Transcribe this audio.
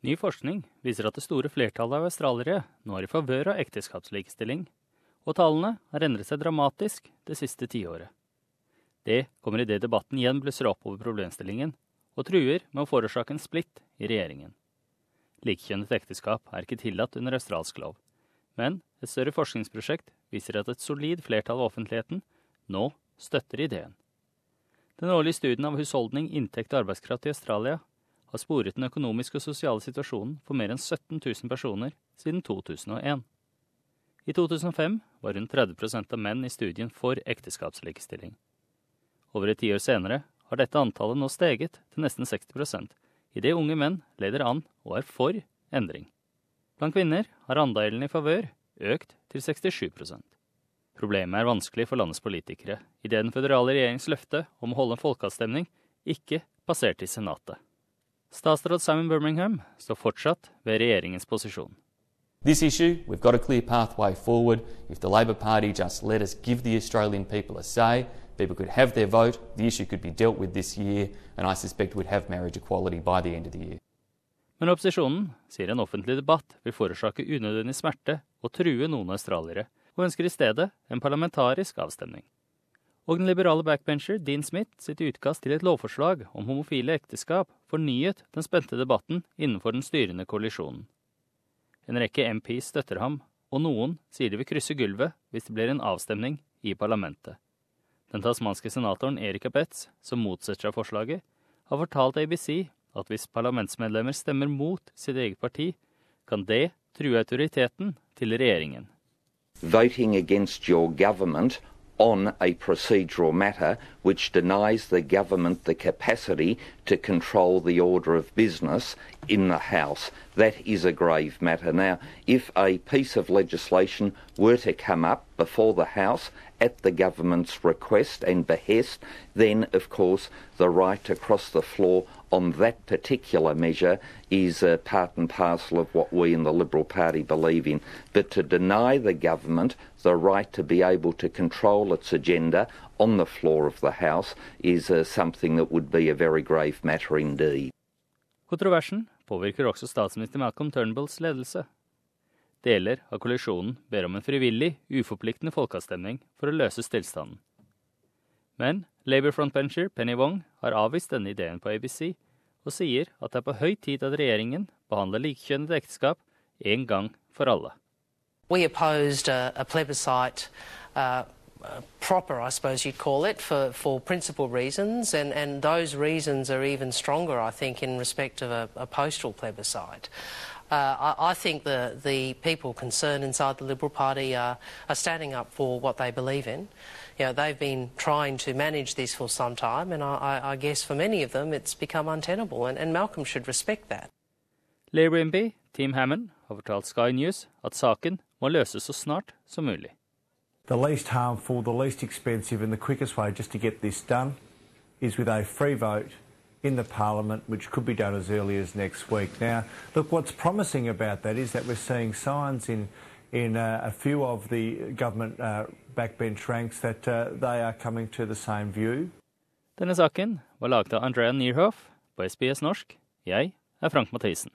Ny forskning viser at det store flertallet av australiere nå er i favør av ekteskapslikestilling, og tallene har endret seg dramatisk det siste tiåret. Det kommer idet debatten igjen blusser opp over problemstillingen, og truer med å forårsake en splitt i regjeringen. Likekjønnet ekteskap er ikke tillatt under australsk lov, men et større forskningsprosjekt viser at et solid flertall av offentligheten nå støtter ideen. Den årlige studien av husholdning, inntekt og arbeidskraft i Australia har sporet den økonomiske og sosiale situasjonen for mer enn 17 000 personer siden 2001. I 2005 var rundt 30% av menn i studien for ekteskapslikestilling. Over et tiår senere har dette antallet nå steget til nesten 60% idet unge menn leder an og er for endring. Blant kvinner har andelen i favør økt til 67% Problemet er vanskelig for landets politikere, idet den føderale regjerings løfte om å holde en folkeavstemning ikke passerte i Senatet. Statsråd Simon Birmingham står fortsatt ved regjeringens posisjon. This issue, we've got a clear pathway forward. If the Labor Party just let us give the Australian people a say, people could have their vote, the issue could be dealt with this year, and I suspect we'd have marriage equality by the end of the year. Men opposisjonen sier en offentlig debatt vil forårsake unødvendig smerte og true noen australiere, og ønsker i stedet en parlamentarisk avstemning og den liberale backbencher Dean Smith sitt utkast til et lovforslag om homofile ekteskap fornyet den spente debatten innenfor den styrende koalisjonen. En rekke MPs støtter ham, og noen sier de vil krysse gulvet hvis det blir en avstemning i parlamentet. Den tasmanske senatoren Erika Betz, som motsetter seg forslaget, har fortalt ABC at hvis parlamentsmedlemmer stemmer mot sitt eget parti, kan det true autoriteten til regjeringen. Voting against your on a procedural matter which denies the government the capacity to control the order of business in the House. That is a grave matter. Now, if a piece of legislation were to come up before the House at the government's request and behest, then, of course, the right to cross the floor on that particular measure is uh, part and parcel of what we in the Liberal Party believe in. But to deny the government the right to be able to control its agenda on the floor of the House is uh, something that would be a very grave matter indeed. Kontroversen påvirker også statsminister Malcolm Turnbulls ledelse. Deler av koalisjonen ber om en frivillig, uforpliktende folkeavstemning for å løse stillstanden. Men Labour frontbencher Penny Wong har avvist denne ideen på ABC, og sier at det er på høy tid at regjeringen behandler likekjønnede ekteskap en gang for alle. We opposed a, a plebiscite uh, proper, I suppose you'd call it, for, for principal reasons, and, and those reasons are even stronger, I think, in respect of a, a postal plebiscite. Uh, I, I, think the, the people concerned inside the Liberal Party are, are standing up for what they believe in. You know, they've been trying to manage this for some time, and I, I guess for many of them it's become untenable, and, and Malcolm should respect that. Labour MP Tim Hammond har fortalt Sky News at saken må løses så snart som mulig. The least harmful, the least expensive, and the quickest way just to get this done is with a free vote in the Parliament, which could be done as early as next week. Now, look, what's promising about that is that we're seeing signs in in uh, a few of the government uh, backbench ranks that uh, they are coming to the same view. Denne saken var laget av Andrea Nierhoff på SBS norsk. Jeg er Frank Mathisen.